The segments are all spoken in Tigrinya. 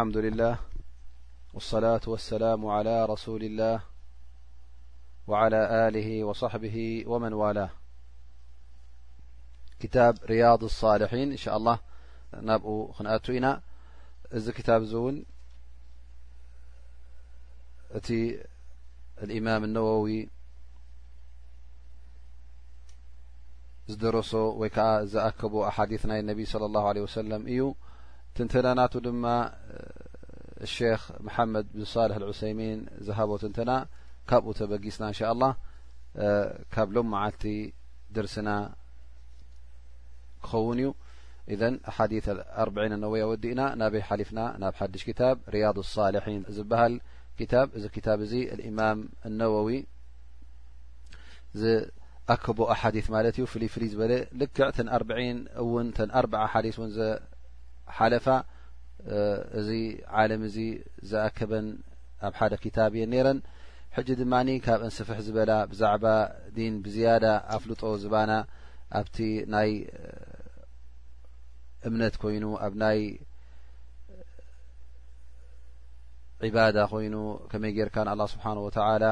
االمدلله والصلاة والسلام على رسول الله وعلى له وصحبه ومنولرياض الصالحين ن شاء الله كتاب ت الامام النوي ዝደረሶ ወይ ከዓ ዝኣከቦ ኣሓዲት ናይ ነቢ صለ ላሁ ለ ወሰለም እዩ ትንተናናቱ ድማ ሼክ መሓመድ ብን ሳልሕ ልዑሰይሚን ዝሃቦ ትንተና ካብኡ ተበጊስና እንሻ ላ ካብ ሎም መዓልቲ ደርስና ክኸውን እዩ እዘን ሓዲ ኣርብዒን ኣነወያ ወዲእና ናበይ ሓሊፍና ናብ ሓድሽ ክታብ ርያድ ሳልሒን ዝበሃል ክታብ እዚ ክታብ እዚ ልእማም እነወዊ ዝኣከቦ ኣሓዲት ማለት እዩ ፍልይ ፍልይ ዝበለ ልክዕ ተን ኣርብዒን እውን ተን ኣርበዓ ሓዲት እውን ዘሓለፋ እዚ ዓለም እዚ ዝኣከበን ኣብ ሓደ ክታብ እየን ነይረን ሕጂ ድማ ካብ እንስፍሕ ዝበላ ብዛዕባ ዲን ብዝያዳ ኣፍልጦ ዝባና ኣብቲ ናይ እምነት ኮይኑ ኣብ ናይ ዒባዳ ኮይኑ ከመይ ጌርካ ንኣላ ስብሓን ወተዓላ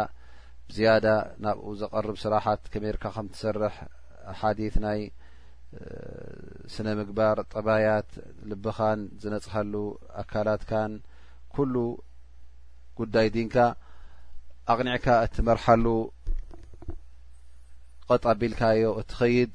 ብዝያዳ ናብኡ ዘቐርብ ስራሓት ከመይ ርካ ከም ትሰርሕ ሓዲት ናይ ስነ ምግባር ጠባያት ልብኻን ዝነፅሃሉ ኣካላትካን ኩሉ ጉዳይ ዲንካ ኣቕኒዕካ እትመርሓሉ ቐጥ ኣቢልካዮ እትኸይድ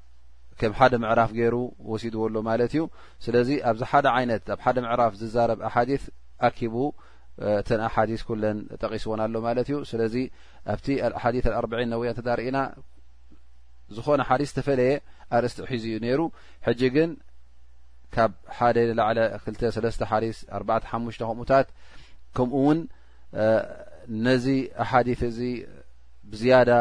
ከም ሓደ ምዕራፍ ገይሩ ወሲድዎ ኣሎ ማለት እዩ ስለዚ ኣብዚ ሓደ ዓይነት ኣብ ሓደ ምዕራፍ ዝዛረብ ኣሓዲ ኣኪቡ እተን ኣሓዲ ኩለን ጠቂስዎን ኣሎ ማለት እዩ ስለዚ ኣብቲ ኣሓዲ ኣርበዒን ነዊያ እተዳርእና ዝኾነ ሓዲ ዝተፈለየ ኣርእስቲ ሒዙ እዩ ነይሩ ሕጂ ግን ካብ ሓደ ንላዕለ ክልተ ሰለስተ ሓዲስ ኣርባዕተ ሓሙሽተ ከምኡታት ከምኡ እውን ነዚ ኣሓዲት እዚ ብዝያዳ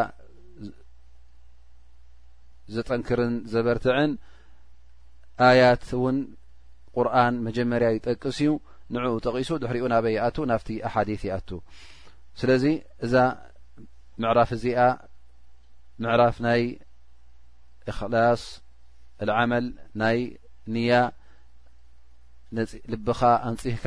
ዘጠንክርን ዘበርትዕን ኣያት እውን ቁርን መጀመርያ ይጠቅስ እዩ ንዕኡ ጠቂሱ ድሕሪኡ ናበይ ይኣቱ ናብቲ ኣሓዲት ይኣቱ ስለዚ እዛ ምዕራፍ እዚኣ ምዕራፍ ናይ እክላስ ዓመል ናይ ንያ ልብኻ ኣንፅህካ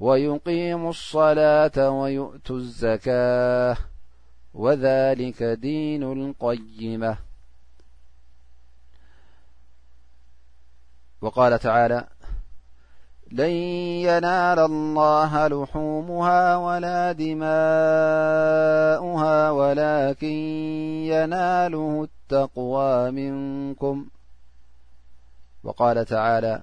ويقيم الصلاة ويؤتو الزكاة لين اليمةوقال تعالى لن ينال الله لحومها ولا دماؤها ولكن يناله التقوى منكم وقال تعالى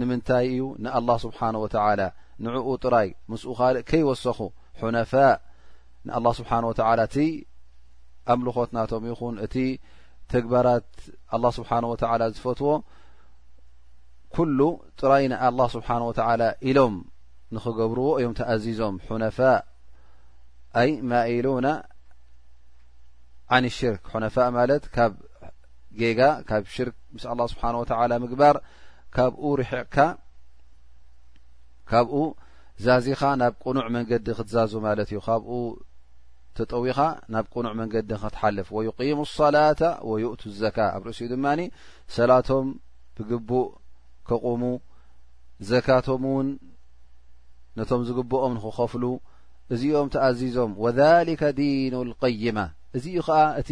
ንምንታይ እዩ ንኣላህ ስብሓን ወተዓላ ንዕኡ ጥራይ ምስኡ ካልእ ከይወሰኹ ሑነፋእ ንኣላህ ስብሓን ወተዓላ እቲ ኣምልኾት ናቶም ይኹን እቲ ተግባራት ኣላህ ስብሓን ወተዓላ ዝፈትዎ ኩሉ ጥራይ ንኣላህ ስብሓን ወተዓላ ኢሎም ንኽገብርዎ እዮም ተኣዚዞም ሑነፋእ ኣይ ማኢሉና ዓን ሽርክ ሑነፋእ ማለት ካብ ጌጋ ካብ ሽርክ ምስ ኣላ ስብሓን ወተላ ምግባር ካብኡ ርሕቕካ ካብኡ ዛዚኻ ናብ ቅኑዕ መንገዲ ክትዛዙ ማለት እዩ ካብኡ ተጠዊኻ ናብ ቅኑዕ መንገዲ ክትሓልፍ ወዩቂሙ ሰላተ ወዩእቱ ዘካ ኣብ ርእሲ ኡ ድማ ሰላቶም ብግቡእ ከቑሙ ዘካቶም እውን ነቶም ዝግብኦም ንክኸፍሉ እዚኦም ተኣዚዞም ወሊከ ዲኑ ልቀይማ እዚ እዩ ከዓ እቲ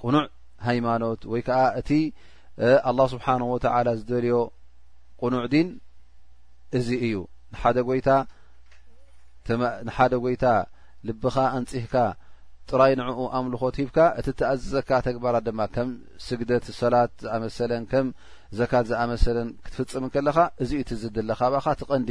ቅኑዕ ሃይማኖት ወይ ከዓ እቲ ኣላ ስብሓን ወተዓላ ዝደልዮ ቅኑዕ ዲን እዚ እዩ ንሓደ ጎይታ ንሓደ ጎይታ ልብኻ ኣንፅህካ ጥራይ ንዕኡ ኣምልኾት ሂብካ እቲ እተኣዘዘካ ተግባራት ድማ ከም ስግደት ሰላት ዝኣመሰለን ከም ዘካት ዝኣመሰለን ክትፍፅም ከለኻ እዚ እቲ ዝድለ ካባኻ ትቐንዲ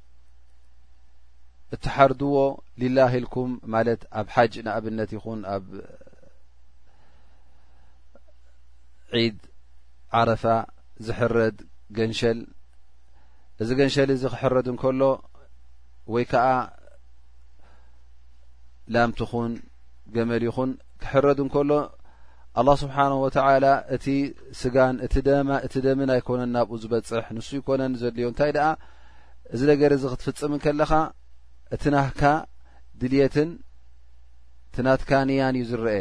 እትሓርድዎ ሊላሂ ኢልኩም ማለት ኣብ ሓጅ ንኣብነት ይኹን ኣብ ዒድ ዓረፋ ዝሕረድ ገንሸል እዚ ገንሸል እዚ ክሕረድ እንከሎ ወይ ከዓ ላም ትኹን ገመል ይኹን ክሕረድ እንከሎ ኣላ ስብሓን ወተላ እቲ ስጋን እቲ ደምን ኣይኮነን ናብኡ ዝበፅሕ ንሱ ይኮነን ዘድልዮ እንታይ ደኣ እዚ ነገር እዚ ክትፍፅም ከለኻ እቲ ናህካ ድልትን እቲ ናትካ ንያን እዩ ዝረአ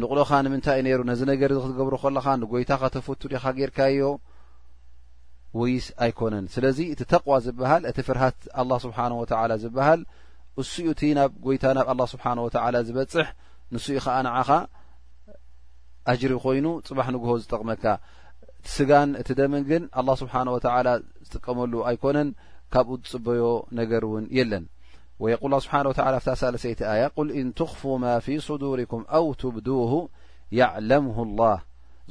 ንቕሎኻ ንምንታይ እዩ ነይሩ ነዚ ነገር እዚ ክትገብሩ ከለኻ ንጎይታ ከተፈቱ ዲኻ ጌርካዮ ወይስ ኣይኮነን ስለዚ እቲ ተቕዋ ዝበሃል እቲ ፍርሃት ኣላ ስብሓን ወተላ ዝበሃል እሱዩ እቲ ናብ ጎይታ ናብ ኣላ ስብሓን ወተዓላ ዝበፅሕ ንሱ ዩ ኸዓ ንዓኻ ኣጅሪ ኮይኑ ፅባሕ ንግሆ ዝጠቕመካ እቲ ስጋን እቲ ደምን ግን ኣላ ስብሓን ወተዓላ ዝጥቀመሉ ኣይኮነን ካብኡ ዝፅበዮ ነገር እውን የለን ወየቁል ላ ስብሓን ወተላ ፍታ ሳለሰይቲ ኣያ ቁል ኢንትኽፉ ማ ፊ ሱዱርኩም ኣው ትብድሁ ያዕለምሁ ላህ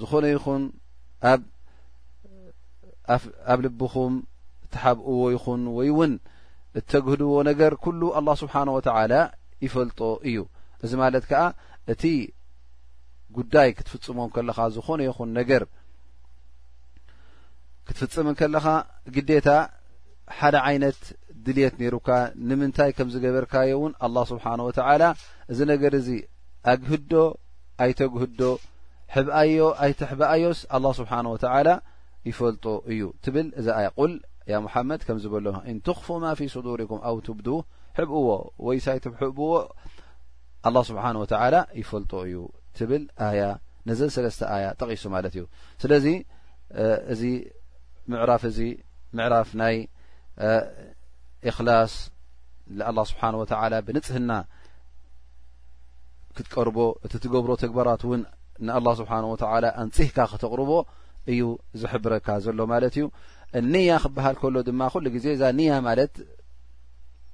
ዝኾነ ይኹን ኣብ ልብኹም እትሓብእዎ ይኹን ወይ እውን እተግህድዎ ነገር ኩሉ ኣላ ስብሓን ወተላ ይፈልጦ እዩ እዚ ማለት ከዓ እቲ ጉዳይ ክትፍፅሞ ከለኻ ዝኾነ ይኹን ነገር ክትፍፅም ከለኻ ግዴታ ሓደ ዓይነት ድልት ነይሩካ ንምንታይ ከም ዝገበርካዮ እውን ኣላ ስብሓን ወተላ እዚ ነገር እዚ ኣግህዶ ኣይተግህዶ ሕብኣዮ ኣይትሕብኣዮስ ኣላ ስብሓን ወተዓላ ይፈልጦ እዩ ትብል እዛ ኣያ ቁል ያ ሙሓመድ ከም ዝበሎ ኢንትኽፉ ማ ፊ ሱዱርኩም ኣው ትብዱ ሕብእዎ ወይሳይትብሕብዎ ኣላ ስብሓን ወተዓላ ይፈልጦ እዩ ትብል ኣያ ነዘን ሰለስተ ኣያ ጠቒሱ ማለት እዩ ስለዚ እዚ ምዕራፍ እዚ ምዕራፍ ናይ እክላስ ንኣላ ስብሓን ወተዓላ ብንፅህና ክትቀርቦ እቲ ትገብሮ ተግባራት እውን ንኣላ ስብሓን ወተላ ኣንፅህካ ከተቕርቦ እዩ ዝሕብረካ ዘሎ ማለት እዩ ንያ ክበሃል ከሎ ድማ ኩሉ ግዜ እዛ ንያ ማለት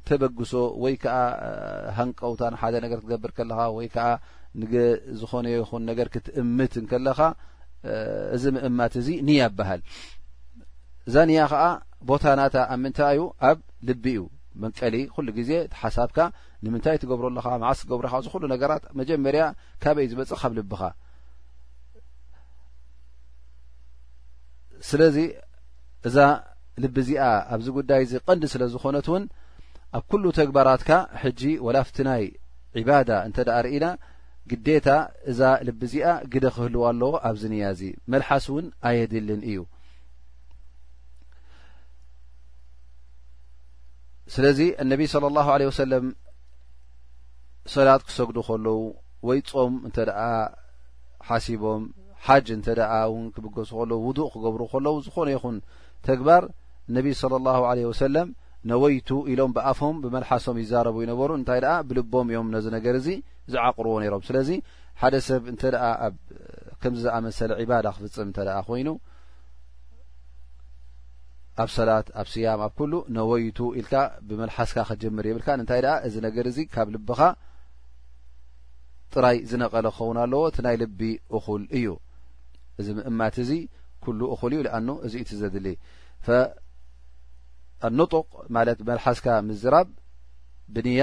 ተበግሶ ወይ ከዓ ሃንቀውታ ንሓደ ነገር ክትገብር ከለኻ ወይ ከዓ ንዝኾነ ይኹን ነገር ክትእምት ከለኻ እዚ ምእማት እዚ ንያ ይበሃል እዛ ንያ ከዓ ቦታ ናታ ኣብ ምንታይ እዩ ኣብ ልቢ እዩ መንቀሊ ኩሉ ግዜ እቲ ሓሳብካ ንምንታይ ትገብሮ ኣለኻ መዓስ ትገብሮ ኢኻ እዚ ኩሉ ነገራት መጀመርያ ካበይ ዝመጽእ ካብ ልብኻ ስለዚ እዛ ልቢ እዚኣ ኣብዚ ጉዳይ እዚ ቀንዲ ስለ ዝኾነት እውን ኣብ ኩሉ ተግባራትካ ሕጂ ወላ ፍቲ ናይ ዒባዳ እንተ ደኣ ርኢና ግዴታ እዛ ልቢ እዚኣ ግደ ክህልዎ ኣለዎ ኣብዚ ንያ እዚ መልሓስ እውን ኣየድልን እዩ ስለዚ እነቢ صለ ላه ለ ወሰለም ሰላት ክሰግዱ ከለዉ ወይ ጾም እንተ ደኣ ሓሲቦም ሓጅ እንተ ደኣ እውን ክብገሱ ከለዉ ውዱእ ክገብሩ ከለዉ ዝኾነ ይኹን ተግባር እነቢ صለ ላሁ ለ ወሰለም ነወይቱ ኢሎም ብኣፎም ብመልሓሶም ይዛረቡ ይነበሩ እንታይ ደኣ ብልቦም እዮም ነዚ ነገር እዚ ዝዓቕርዎ ነይሮም ስለዚ ሓደ ሰብ እንተ ደኣ ኣብ ከምዚ ዝኣመሰለ ዒባዳ ክፍፅም እንተ ደኣ ኮይኑ ኣብ ሰላት ኣብ ስያም ኣብ ኩሉ ነወይቱ ኢልካ ብመልሓስካ ክጀምር የብልካ እንታይ ደኣ እዚ ነገር እዚ ካብ ልብኻ ጥራይ ዝነቐለ ክኸውን ኣለዎ እቲ ናይ ልቢ እኹል እዩ እዚ ምእማት እዚ ኩሉ እኹል እዩ ኣኑ እዚ እቲ ዘድሊ ኣንጡቅ ማለት ብመልሓስካ ምዝራብ ብንያ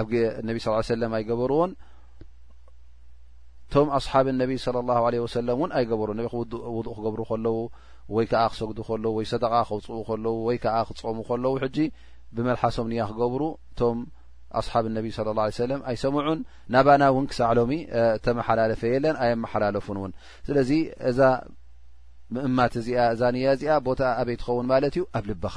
ኣብ ነቢ ስ ሰለም ኣይገበርዎን እቶም ኣስሓብ ነቢ صለ ላه ለ ወሰለም እውን ኣይገበሩ ነ ውዱእ ክገብሩ ከለዉ ወይ ከዓ ክሰግዱ ከለዉ ወይ ሰደቃ ከውፅኡ ከለዉ ወይ ከዓ ክፀሙ ከለዉ ሕጂ ብመልሓሶም ንያ ክገብሩ እቶም ኣስሓብ ነቢ ለ ላه ሰለም ኣይሰምዑን ናባና እውን ክሳዕ ሎሚ ተመሓላለፈ የለን ኣየመሓላለፉን እውን ስለዚ እዛ ምእማት እዚኣ እዛ ንያ እዚኣ ቦታ ኣበይ ትኸውን ማለት እዩ ኣብ ልበኻ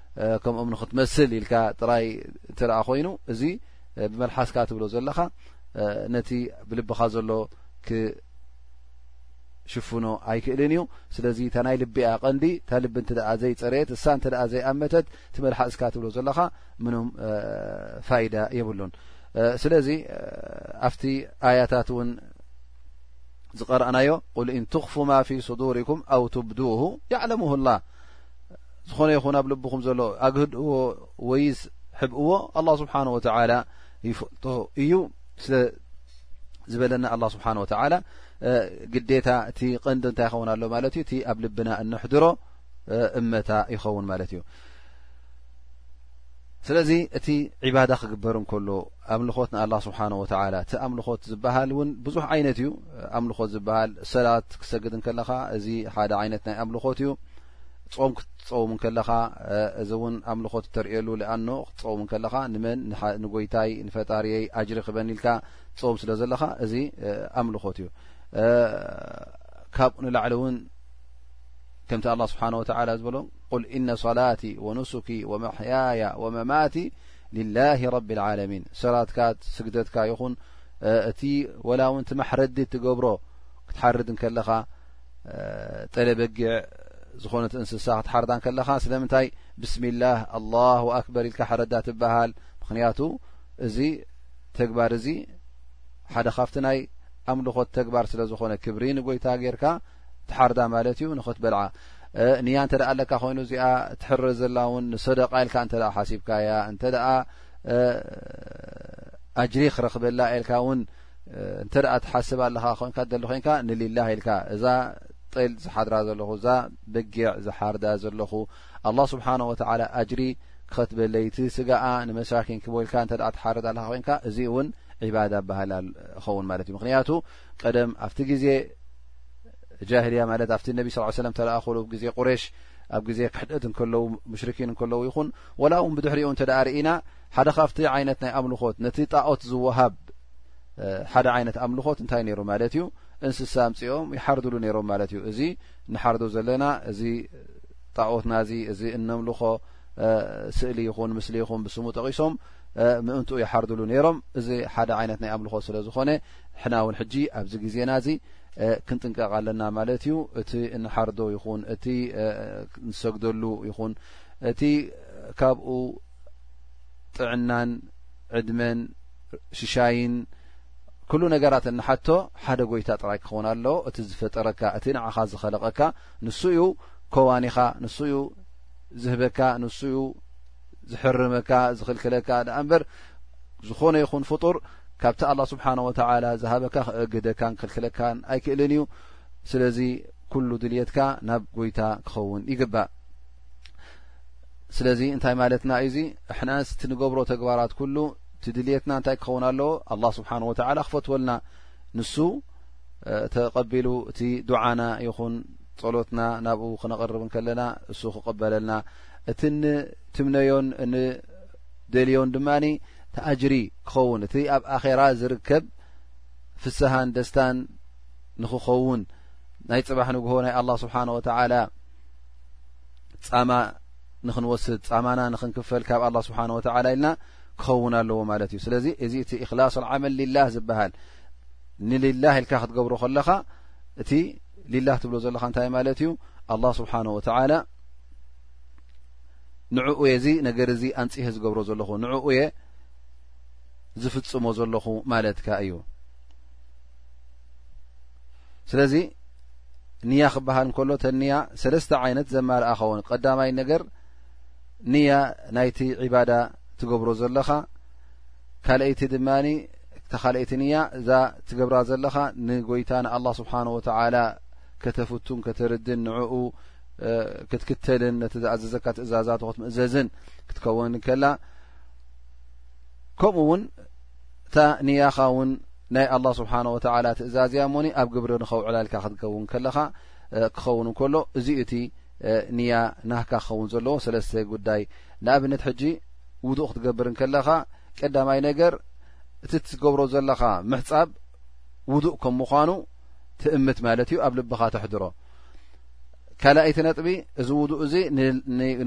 ከምኦም ንክትመስል ኢልካ ጥራይ እተ ኮይኑ እዚ ብመልሓስካ ትብሎ ዘለኻ ነቲ ብልብኻ ዘሎ ክሽፍኖ ኣይክእልን እዩ ስለዚ እታ ናይ ልቢያ ቀንዲ እታ ልቢ እተ ዘይፀረየት እሳ እተ ዘይኣመተት እቲ መልሓስካ ትብሎ ዘለኻ ምንም ፋይዳ የብሉን ስለዚ ኣብቲ ኣያታት እውን ዝቀረእናዮ ቁል ኢንትኽፉ ማ ፊ ስዱርኩም ኣው ትብድሁ ያዕለሙሁ ላ ዝኾነ ይኹን ኣብ ልብኹም ዘሎ ኣግህድእዎ ወይስ ሕብእዎ ኣላ ስብሓን ወተላ ይፈልጦ እዩ ስለ ዝበለና ኣላ ስብሓን ወተላ ግዴታ እቲ ቀንዲ እንታይ ይኸውን ኣሎ ማለት እዩ እቲ ኣብ ልብና እነሕድሮ እመታ ይኸውን ማለት እዩ ስለዚ እቲ ዒባዳ ክግበር እንከሎ ኣምልኾት ንኣላ ስብሓን ወተላ እቲ ኣምልኾት ዝበሃል እውን ብዙሕ ዓይነት እዩ ኣምልኾት ዝበሃል ሰላት ክሰግድ እንከለኻ እዚ ሓደ ዓይነት ናይ ኣምልኾት እዩ ፆም ክትፀውም እንከለኻ እዚ እውን ኣምልኾት እተርእየሉ ኣኖ ክትፀውም እንከለኻ ንመን ንጎይታይ ንፈጣሪየይ ኣጅሪ ክበኒ ኢልካ ፀውም ስለ ዘለኻ እዚ ኣምልኾት እዩ ካብ ንላዕሊ እውን ከምቲ ኣላ ስብሓን ወተላ ዝበሎ ቁል እነ ሰላቲ ወኑሱኪ ወመሕያያ ወመማቲ ልላሂ ረቢ ልዓለሚን ሰላትካ ስግደትካ ይኹን እቲ ወላ እውን እቲ ማሕረዲ እትገብሮ ክትሓርድ እንከለኻ ጠለበጊዕ ዝኾነት እንስሳ ክትሓርዳ ከለኻ ስለምንታይ ብስሚላህ ኣላሁ ኣክበር ኢልካ ሕረዳ ትበሃል ምክንያቱ እዚ ተግባር እዚ ሓደ ካብቲ ናይ ኣምልኾት ተግባር ስለ ዝኾነ ክብሪ ንጎይታ ጌርካ ትሓርዳ ማለት እዩ ንክትበልዓ ንያ እንተ ኣለካ ኮይኑ እዚኣ ትሕረ ዘላ ውን ንሰደቃ ኢልካ እንተ ሓሲብካ እያ እንተ ኣጅሪ ክረክበላ ኢልካ ውን እንተ ትሓስብ ኣለካ ኮንካ ደሊ ኮንካ ንሊላ ኢልካ እዛ ጤል ዝሓድራ ዘለኹ እዛ በጊዕ ዝሓርዳ ዘለኹ ኣላ ስብሓን ወተላ ኣጅሪ ክኸትበለይቲ ስጋኣ ንመሳኪን ክበልካ እተ ትሓርዳ ኣለካ ኮንካ እዚ እውን ዒባዳ በሃል ኸውን ማለት እዩ ምክንያቱ ቀደም ኣብቲ ግዜ ጃህልያ ማለት ኣብቲ ነቢ ስ ሰለ ተለኣክሉ ግዜ ቁሬሽ ኣብ ግዜ ክሕደት እንከለዉ ሙሽርኪን እንከለዉ ይኹን ወላ እውን ብድሕሪኡ እንተ ደ ርእና ሓደ ካብቲ ዓይነት ናይ ኣምልኾት ነቲ ጣኦት ዝወሃብ ሓደ ዓይነት ኣምልኾት እንታይ ነይሩ ማለት እዩ እንስሳ ኣምፅኦም ይሓርድሉ ነይሮም ማለት እዩ እዚ ንሓርዶ ዘለና እዚ ጣኦትና እዚ እዚ እነምልኾ ስእሊ ይኹን ምስሊ ይኹን ብስሙ ጠቂሶም ምእንትኡ ይሓርድሉ ነይሮም እዚ ሓደ ዓይነት ናይ ኣምልኾት ስለ ዝኾነ ንሕና እውን ሕጂ ኣብዚ ግዜና እዚ ክንጥንቀቕ ኣለና ማለት እዩ እቲ እንሓርዶ ይኹን እቲ ንሰግደሉ ይኹን እቲ ካብኡ ጥዕናን ዕድመን ሽሻይን ኩሉ ነገራት እንሓቶ ሓደ ጎይታ ጥራይ ክኸውን ኣለዎ እቲ ዝፈጠረካ እቲ ንዓኻ ዝኸለቐካ ንሱ እዩ ኮዋኒኻ ንሱ እዩ ዝህበካ ንሱ እዩ ዝሕርመካ ዝኽልክለካ ድኣ እምበር ዝኾነ ይኹን ፍጡር ካብቲ ኣላ ስብሓን ወተላ ዝሃበካ ክእግደካን ክክልክለካን ኣይክእልን እዩ ስለዚ ኩሉ ድልየትካ ናብ ጎይታ ክኸውን ይግባእ ስለዚ እንታይ ማለትና እዩ ዚ ሕና ስቲ ንገብሮ ተግባራት ኩሉ ትድልየትና እንታይ ክኸውን ኣለዎ ኣላ ስብሓን ወተላ ክፈትወልና ንሱ ተቐቢሉ እቲ ዱዓና ይኹን ጸሎትና ናብኡ ክነቕርብ ከለና እሱ ክቕበለልና እቲ ንትምነዮን ደልዮን ድማ ተኣጅሪ ክኸውን እቲ ኣብ ኣኼራ ዝርከብ ፍስሃን ደስታን ንክኸውን ናይ ፅባሕ ንግሆ ናይ ኣላ ስብሓን ወተላ ፃማ ንክንወስድ ፃማና ንክንክፈል ካብ ኣላ ስብሓን ወተላ ኢልና ክኸውን ኣለዎ ማለት እዩ ስለዚ እዚ እቲ እክላስ ዓመል ሊላህ ዝበሃል ንሊላህ ኢልካ ክትገብሮ ከለኻ እቲ ሊላህ ትብሎ ዘለካ እንታይ ማለት እዩ ኣላ ስብሓን ወተላ ንዕኡ እየ እዚ ነገር እዚ ኣንፅሀ ዝገብሮ ዘለኹ ንዕኡ እየ ዝፍፅሞ ዘለኹ ማለትካ እዩ ስለዚ ንያ ክበሃል ከሎ ተንያ ሰለስተ ዓይነት ዘማርኣ ኸውን ቀዳማይ ነገር ንያ ናይቲ ዒባዳ ትገብሮ ዘለኻ ካልኣይቲ ድማ ተካልኣይቲ ንያ እዛ ትገብራ ዘለኻ ንጎይታ ንኣላ ስብሓን ወተላ ከተፍቱን ከተርድን ንዕኡ ክትክተልን ነቲ ዝኣዘዘካ ትእዛዛት ክትምእዘዝን ክትከውን ከላ ከምኡ እውን እታ ንያኻ እውን ናይ ኣላ ስብሓን ወተላ ትእዛዝ እያ ሞኒ ኣብ ግብሪ ንኸውዕላልካ ክትከውን ከለኻ ክኸውን ከሎ እዚ እቲ ንያ ናህካ ክኸውን ዘለዎ ሰለስተ ጉዳይ ንኣብነት ሕጂ ውዱእ ክትገብር ከለኻ ቀዳማይ ነገር እቲ ትገብሮ ዘለኻ ምሕፃብ ውዱእ ከም ምኳኑ ትእምት ማለት እዩ ኣብ ልብኻ ተሕድሮ ካልኣይቲ ነጥቢ እዚ ውዱእ እዚ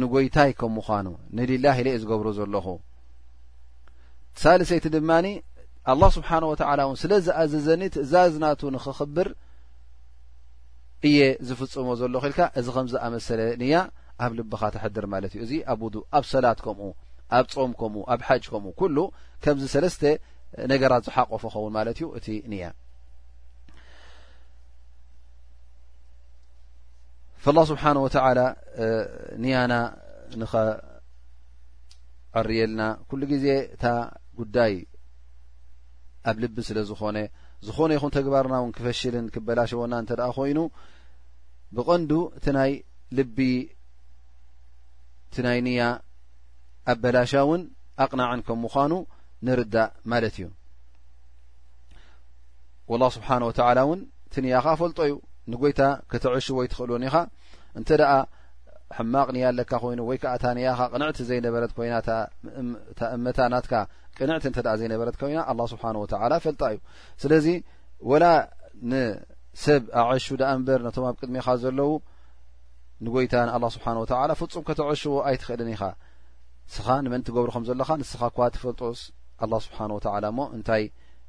ንጎይታይ ከም ምዃኑ ንሊላ ኢለ ዩ ዝገብሮ ዘለኹ ሳልሰይቲ ድማ ኣላ ስብሓን ወተላ እውን ስለ ዝኣዘዘኒ ትእዛዝ ናቱ ንክኽብር እየ ዝፍፅሞ ዘለኹ ኢልካ እዚ ከም ዝኣመሰለ ንያ ኣብ ልብኻ ተሕድር ማለት እዩ እዚ ኣብ ውዱእ ኣብ ሰላት ከምኡ ኣብ ፆም ከምኡ ኣብ ሓጅ ከምኡ ኩሉ ከምዚ ሰለስተ ነገራት ዝሓቆፈ ኸውን ማለት እዩ እቲ ንያ ፈላ ስብሓን ወተላ ንያና ንኸዕርየልና ኩሉ ግዜ እታ ጉዳይ ኣብ ልቢ ስለ ዝኾነ ዝኾነ ይኹን ተግባርና እውን ክፈሽልን ክበላሸወና እንተ ደኣ ኮይኑ ብቐንዱ እቲ ናይ ልቢ እቲ ናይ ንያ ኣብ በላሻ እውን ኣቕናዕን ከም ምዃኑ ንርዳእ ማለት እዩ ወላ ስብሓን ወተላ እውን እቲ ንያኻ ፈልጦ እዩ ንጎይታ ከተዕሽወይ ትኽእልዎን ኢኻ እንተ ደኣ ሕማቕ ንያ ኣለካ ኮይኑ ወይ ከዓ እታ ንያኻ ቅንዕቲ ዘይነበረት ኮይና እታ እመታ ናትካ ቅንዕቲ እንተ ዘይነበረት ኮይና ኣላ ስብሓን ወተላ ፈልጣ እዩ ስለዚ ወላ ንሰብ ኣዐሹ ደኣ እንበር ነቶም ኣብ ቅድሚኻ ዘለዉ ንጎይታ ንኣላ ስብሓን ወተላ ፍፁም ከተዐሽዎ ኣይትኽእልን ኢኻ ንስኻ ንመን ትገብሩ ከም ዘለኻ ንስኻ እኳ ትፈልጦስ ኣላ ስብሓን ወተላ እሞ እንታይ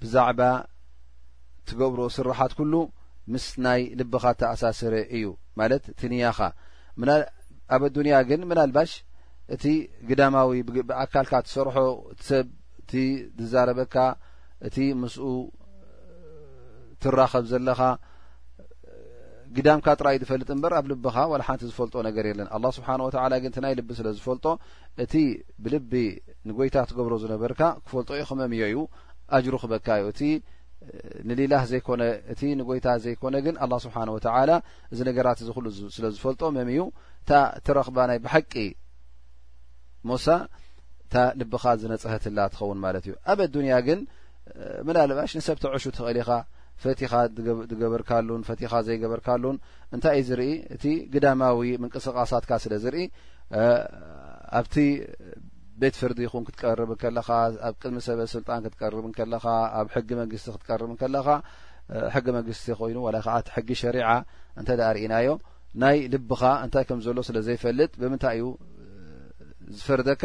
ብዛዕባ ትገብሮ ስርሓት ኩሉ ምስ ናይ ልብኻ ተኣሳስረ እዩ ማለት እቲ ንያኻ ኣብ ኣዱንያ ግን ምናልባሽ እቲ ግዳማዊ ብኣካልካ ትሰርሖ ሰብ እቲ ዝዛረበካ እቲ ምስኡ ትራኸብ ዘለኻ ግዳምካ ጥራይ ዝፈልጥ እምበር ኣብ ልብኻ ዋላ ሓንቲ ዝፈልጦ ነገር የለን ኣላ ስብሓን ወተላ ግን እቲ ናይ ልቢ ስለ ዝፈልጦ እቲ ብልቢ ንጎይታ ትገብሮ ዝነበርካ ክፈልጦ ይክመምዮ እዩ ኣጅሩ ክበካ እዩ እቲ ንሊላህ ዘይኮነ እቲ ንጎይታ ዘይኮነ ግን ኣላ ስብሓን ወተላ እዚ ነገራት እዚ ኩሉ ስለ ዝፈልጦ መም እዩ እታ ትረክባ ናይ ብሓቂ ሞሳ እታ ልብኻ ዝነፅሀትላ ትኸውን ማለት እዩ ኣብ ኣዱንያ ግን ምናልባሽ ንሰብ ተዐሹ ትኽእል ኢኻ ፈቲኻ ዝገበርካሉን ፈቲኻ ዘይገበርካሉን እንታይ እዩ ዝርኢ እቲ ግዳማዊ ምንቅስቃሳትካ ስለ ዝርኢ ኣብቲ ቤት ፍርዲ ይኹን ክትቀርብ ከለኻ ኣብ ቅድሚ ሰበ ስልጣን ክትቀርብ ከለኻ ኣብ ሕጊ መንግስቲ ክትቀርብ ከለኻ ሕጊ መንግስቲ ኮይኑ ዋላ ከዓ እቲ ሕጊ ሸሪዓ እንተ ኣ ርእናዮ ናይ ልብኻ እንታይ ከም ዘሎ ስለ ዘይፈልጥ ብምንታይ እዩ ዝፈርደካ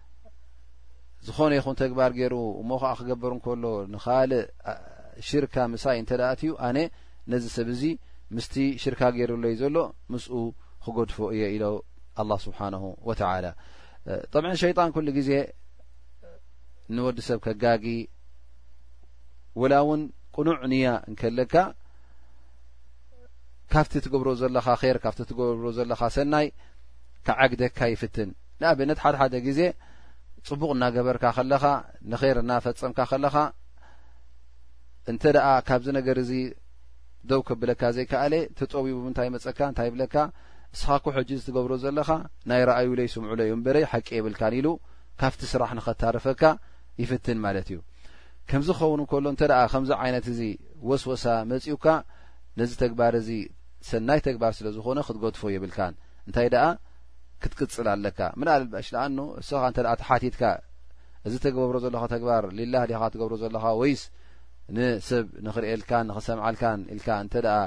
ዝኾነ ይኹን ተግባር ገይሩ እሞ ከዓ ክገበር እንከሎ ንካልእ ሽርካ ምሳይ እንተ ኣትዩ ኣነ ነዚ ሰብ እዚ ምስቲ ሽርካ ገይሩለይ ዘሎ ምስኡ ክገድፎ እየ ኢሎ ኣላ ስብሓንሁ ወተላ ጠብዐ ሸይጣን ኩሉ ግዜ ንወዲ ሰብ ከጋጊ ወላ እውን ቅኑዕ ንያ እንከለካ ካብቲ ትገብሮ ዘለካ ር ካብቲ ትገብሮ ዘለካ ሰናይ ክዓግደካ ይፍትን ንኣብነት ሓደ ሓደ ግዜ ፅቡቕ እናገበርካ ከለኻ ንኼር እናፈፀምካ ከለኻ እንተ ደኣ ካብዚ ነገር እዚ ደው ከብለካ ዘይከኣለ ተፀዊቡ ምንታይ መፀካ እንታይ ብለካ እስኻ ኮ ሕጂ ዝትገብሮ ዘለኻ ናይ ረኣዩለይ ስምዑለይ እምበረይ ሓቂ የብልካን ኢሉ ካብቲ ስራሕ ንኸታርፈካ ይፍትን ማለት እዩ ከምዚ ኸውን ከሎ እንተ ደኣ ከምዚ ዓይነት እዚ ወስወሳ መፅኡካ ነዚ ተግባር እዚ ሰናይ ተግባር ስለ ዝኾነ ክትገድፎ የብልካን እንታይ ደኣ ክትቅጽል ኣለካ ምናልባሽ ንኣኑ እሰኻ እንተ ተሓቲትካ እዚ ተግበብሮ ዘለኻ ተግባር ሊላህ ዲኻ ትገብሮ ዘለኻ ወይስ ንሰብ ንክርእልካን ንክሰምዓልካን ኢልካ እንተ ደኣ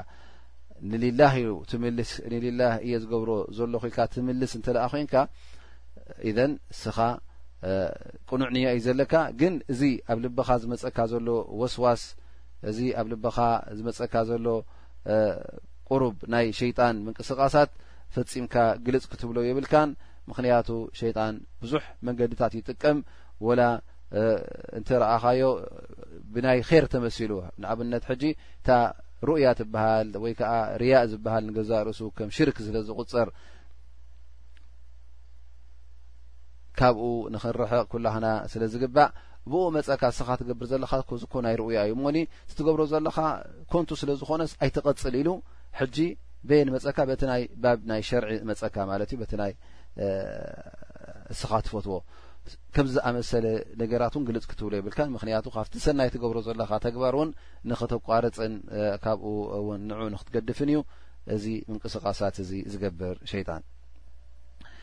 ንሊላህ እዩ ትምልስ ንሊላህ እየ ዝገብሮ ዘለኹ ኢልካ ትምልስ እንተ ደኣ ኮንካ ኢዘን እስኻ ቅኑዕ ንያ እዩ ዘለካ ግን እዚ ኣብ ልብኻ ዝመፀካ ዘሎ ወስዋስ እዚ ኣብ ልብኻ ዝመፀካ ዘሎ ቁሩብ ናይ ሸይጣን ምንቅስቃሳት ፈፂምካ ግልፅ ክትብሎ የብልካን ምክንያቱ ሸይጣን ብዙሕ መንገድታት ይጥቀም ወላ እንተረኣኻዮ ብናይ ር ተመሲሉ ንኣብነት ሕጂ እታ ሩእያ ትበሃል ወይ ከዓ ርያእ ዝበሃል ንገዛእ ርእሱ ከም ሽርክ ስለ ዝቁፀር ካብኡ ንክንርሕቕ ኩላህና ስለ ዝግባእ ብኡ መፀካ ስኻ ትገብር ዘለካ ዝኮ ናይ ርኡያ እዩ እሞኒ ትገብሮ ዘለካ ኮንቱ ስለ ዝኮነስ ኣይትቐፅል ኢሉ ሕጂ በየን መፀካ በቲ ናይ ባብ ናይ ሸርዒ መፀካ ማለት እዩ በቲ ናይ ስኻ ትፈትዎ ከምዚ ዝኣመሰለ ነገራት እውን ግልፅ ክትብሎ ይብልካ ምክንያቱ ካብቲ ሰናይ ትገብሮ ዘለካ ተግባር እውን ንክተቋርፅን ካብኡ እውን ንዑ ንክትገድፍን እዩ እዚ ምንቅስቃሳት እዚ ዝገብር ሸይጣን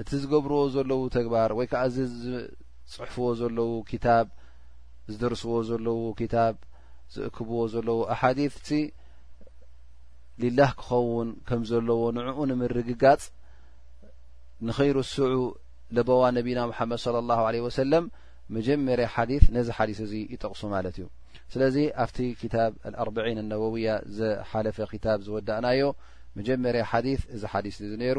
እቲ ዝገብርዎ ዘለዉ ተግባር ወይ ከዓ እዚ ዝፅሕፍዎ ዘለዉ ክታብ ዝደርስዎ ዘለዉ ክታብ ዝእክብዎ ዘለዉ ኣሓዲትሲ ሊላህ ክኸውን ከም ዘለዎ ንዕኡ ንምርግጋፅ ንኸይርስዑ ለበዋ ነቢና ሙሓመድ ለ ላሁ ለ ወሰለም መጀመርያ ሓዲት ነዚ ሓዲት እዚ ይጠቕሱ ማለት እዩ ስለዚ ኣብቲ ክታብ ኣኣርበዒን ኣነበውያ ዝሓለፈ ክታብ ዝወዳእናዮ መጀመርያ ሓዲት እዚ ሓዲት እዚ ነይሩ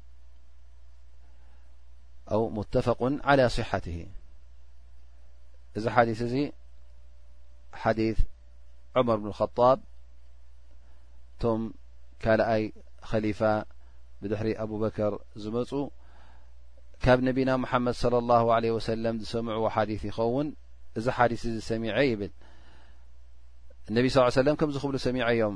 ኣው ሙተፈق ዓላ ስሓት እዚ ሓዲስ እዚ ሓዲ ዑመር ብን ኸጣብ እቶም ካልኣይ ኸሊፋ ብድሕሪ ኣቡበከር ዝመፁ ካብ ነቢና ሙሓመድ صለ ላሁ ለ ወሰለም ዝሰምዑዎ ሓዲ ይኸውን እዚ ሓዲስ እዚ ሰሚዐ ይብል እነቢ ስ ሰለም ከምዚ ክብሉ ሰሚዐ እዮም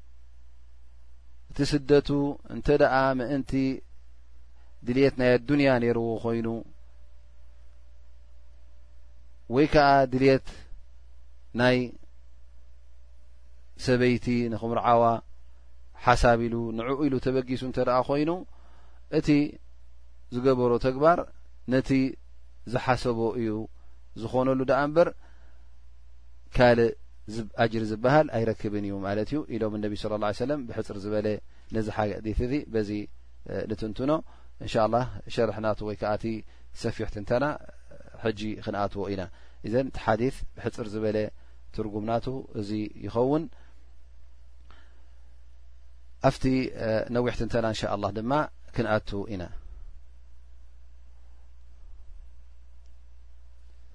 እቲ ስደቱ እንተ ደኣ ምእንቲ ድልት ናይ ኣዱንያ ነይርዎ ኮይኑ ወይ ከዓ ድልት ናይ ሰበይቲ ንክምርዓዋ ሓሳብ ኢሉ ንዕኡ ኢሉ ተበጊሱ እንተ ደኣ ኮይኑ እቲ ዝገበሮ ተግባር ነቲ ዝሓሰቦ እዩ ዝኾነሉ ደኣ እምበር ካልእ ኣጅሪ ዝበሃል ኣይረክብን እዩ ማለት እዩ ኢሎም ነቢ ስለ ላ ሰለም ብሕፅር ዝበለ ነዚ ሓዲት እዚ በዚ ንትንትኖ እንሻ ላ ሸርሕናቱ ወይ ከዓቲ ሰፊሕ ትንተና ሕጂ ክንኣትዎ ኢና እዘን እቲ ሓዲ ብሕፅር ዝበለ ትርጉምናቱ እዚ ይኸውን ኣብቲ ነዊሕ ትንተና እንሻ ላ ድማ ክንኣት ኢና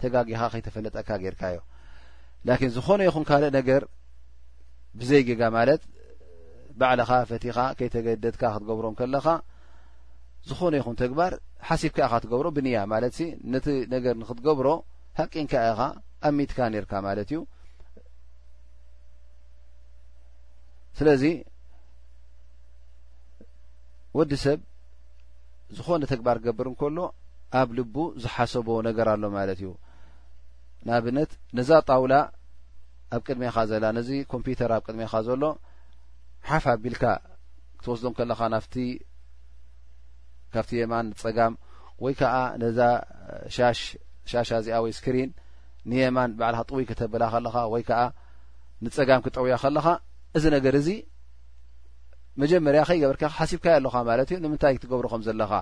ተጋጊኻ ከይተፈለጠካ ጌርካዮ ላኪን ዝኾነ ይኹን ካልእ ነገር ብዘይ ጌጋ ማለት ባዕልኻ ፈቲኻ ከይተገደድካ ክትገብሮም ከለኻ ዝኾነ ይኹን ተግባር ሓሲብካ ኢኻ ትገብሮ ብንያ ማለት ሲ ነቲ ነገር ንክትገብሮ ሃቂንካ ኢኻ ኣሚትካ ነርካ ማለት እዩ ስለዚ ወዲ ሰብ ዝኾነ ተግባር ክገብር እንከሎ ኣብ ልቡ ዝሓሰቦ ነገር ኣሎ ማለት እዩ ንኣብነት ነዛ ጣውላ ኣብ ቅድሜኻ ዘላ ነዚ ኮምፒተር ኣብ ቅድሜኻ ዘሎ ሓፍ ኣቢልካ ክትወስዶ ከለኻ ናፍቲ ካብቲ የማን ፀጋም ወይ ከዓ ነዛ ሻሽ ሻሻ እዚኣ ወይ ስክሪን ንየማን ባዕልካ ጥውይ ከተብላ ከለኻ ወይ ከዓ ንፀጋም ክጠውያ ከለኻ እዚ ነገር እዚ መጀመርያ ከይገበርካ ሓሲብካዮ ኣለኻ ማለት እዩ ንምንታይ ትገብሮ ከም ዘለኻ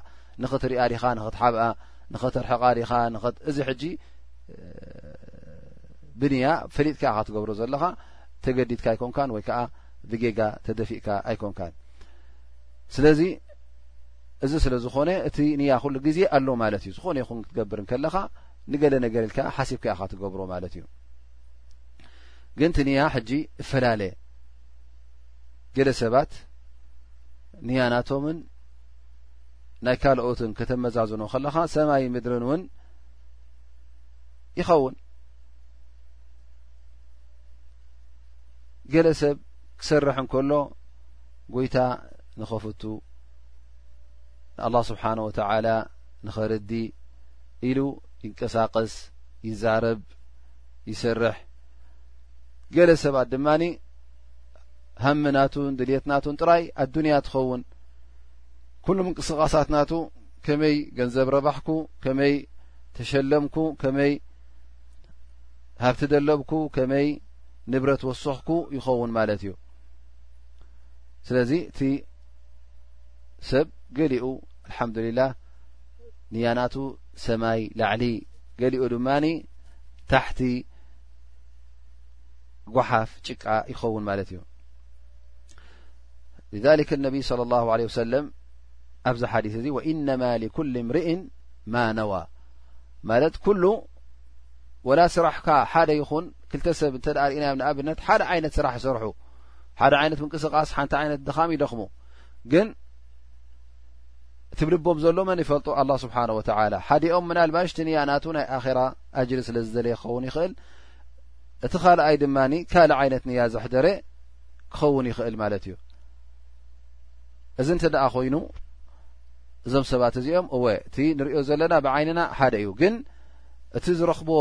ንኽትሪኣ ዲኻ ንኽትሓብኣ ንኽትርሕቓ ዲኻ እዚ ሕጂ ብንያ ፈሊጥካ ኢኻ ትገብሮ ዘለኻ ተገዲድካ ኣይኮንካን ወይ ከዓ ብጌጋ ተደፊእካ ኣይኮንካን ስለዚ እዚ ስለ ዝኾነ እቲ ንያ ኩሉ ግዜ ኣሎ ማለት እዩ ዝኾነ ይኹን ክትገብር ከለኻ ንገለ ነገር ኢልካ ሓሲብካ ኢኻ ትገብሮ ማለት እዩ ግን እቲ ንያ ሕጂ እፈላለ ገለ ሰባት ንያናቶምን ናይ ካልኦትን ከተመዛዝኖ ከለኻ ሰማይ ምድርን እውን ይኸውን ገለ ሰብ ክሰርሕ እንከሎ ጎይታ ንኸፍቱ ንኣላ ስብሓን ወተላ ንኸርዲ ኢሉ ይንቀሳቀስ ይዛረብ ይሰርሕ ገለ ሰባት ድማ ሃሚ ናቱን ድልት ናቱን ጥራይ ኣዱንያ ትኸውን ኩሉ ምንቅስቃሳት ናቱ ከመይ ገንዘብ ረባሕኩ ከመይ ተሸለምኩ ከመይ ሃብቲ ደለብኩ ከመይ ንብረት ወሰኽኩ ይኸውን ማለት እዩ ስለዚ እቲ ሰብ ገሊኡ ኣልሓምዱሊላህ ንያናቱ ሰማይ ላዕሊ ገሊኡ ድማ ታሕቲ ጓሓፍ ጭቃ ይኸውን ማለት እዩ ذሊክ ነብይ صለ ላه ለ ወሰለም ኣብዚ ሓዲስ እዚ ወኢነማ ሊኩል እምርኢን ማ ነዋ ማለት ኩሉ ወላ ስራሕካ ሓደ ይኹን ክልተ ሰብ እንተ ርእናዮም ንኣብነት ሓደ ዓይነት ስራሕ ይሰርሑ ሓደ ዓይነት ምንቅስቃስ ሓንቲ ዓይነት ድኻም ይደኽሙ ግን ትብልቦም ዘሎ መን ይፈልጡ ኣላ ስብሓን ወተላ ሓዲኦም ምናልባሽ ትንያ ናቱ ናይ ኣራ ኣጅሪ ስለ ዝደለየ ክኸውን ይኽእል እቲ ካልኣይ ድማ ካልእ ዓይነት ንያ ዘሕደረ ክኸውን ይኽእል ማለት እዩ እዚ እንተ ደኣ ኮይኑ እዞም ሰባት እዚኦም እወ እቲ ንሪዮ ዘለና ብዓይንና ሓደ እዩ ግን እቲ ዝረኽብዎ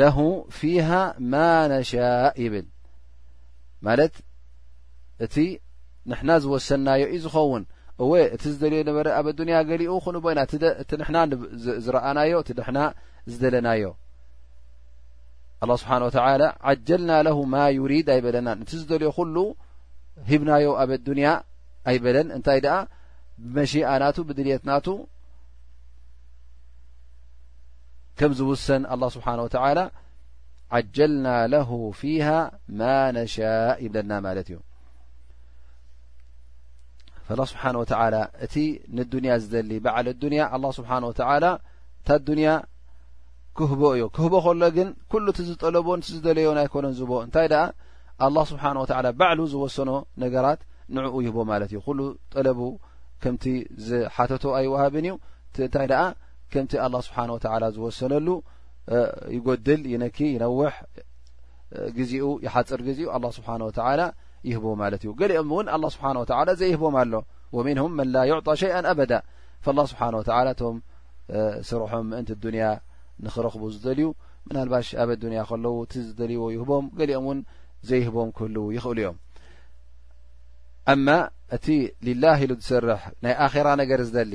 ለሁ ፊሃ ማ ነሻእ ይብል ማለት እቲ ንሕና ዝወሰናዮ እዩ ዝኸውን እወ እቲ ዝደልዮ ነበረ ኣብ ኣዱንያ ገሊኡ ክኑ ቦይና እቲ ንሕና ዝረኣናዮ እቲ ንሕና ዝደለናዮ ኣላ ስብሓን ወተላ ዓጀልና ለሁ ማ ዩሪድ ኣይበለና እቲ ዝደልዮ ኩሉ ሂብናዮ ኣብ ኣዱንያ ኣይበለን እንታይ ደኣ ብመሽኣ ናቱ ብድልት ናቱ ከም ዝውሰን ኣላ ስብሓን ወተላ ዓጀልና ለሁ ፊሃ ማ ነሻእ ይብለና ማለት እዩ ፈላ ስብሓን ወተላ እቲ ንዱንያ ዝደሊ በዓል ኣዱንያ ኣላ ስብሓን ወተላ እታ ኣዱንያ ክህቦ እዮ ክህቦ ከሎ ግን ኩሉ እቲ ዝጠለቦ ን ዝደለዮን ኣይኮነን ዝቦ እንታይ ደኣ ኣላ ስብሓን ወተላ ባዕሉ ዝወሰኖ ነገራት ንዕኡ ይህቦ ማለት እዩ ኩሉ ጠለቡ ከምቲ ዝሓተቶ ኣይወሃብን እዩ እንታይ ደኣ ከምቲ ኣላ ስብሓን ወተላ ዝወሰነሉ ይጎድል ይነኪ ይነውሕ ግዜኡ ይሓፅር ግዜኡ ኣላ ስብሓን ወተላ ይህቦ ማለት እዩ ገሊኦም እውን ኣላ ስብሓን ወተላ ዘይህቦም ኣሎ ወሚንሁም መን ላ ይዕጣ ሸይኣን ኣበዳ ፈላ ስብሓን ወተላ እቶም ስርሖም ምእንቲ ኣዱንያ ንክረኽቡ ዝደልዩ ምናልባሽ ኣብ ኣዱንያ ከለዉ እቲ ዝደልይዎ ይህቦም ገሊኦም እውን ዘይህቦም ክህልው ይኽእሉ እዮም ኣማ እቲ ልላህ ኢሉ ዝስርሕ ናይ ኣኼራ ነገር ዝደሊ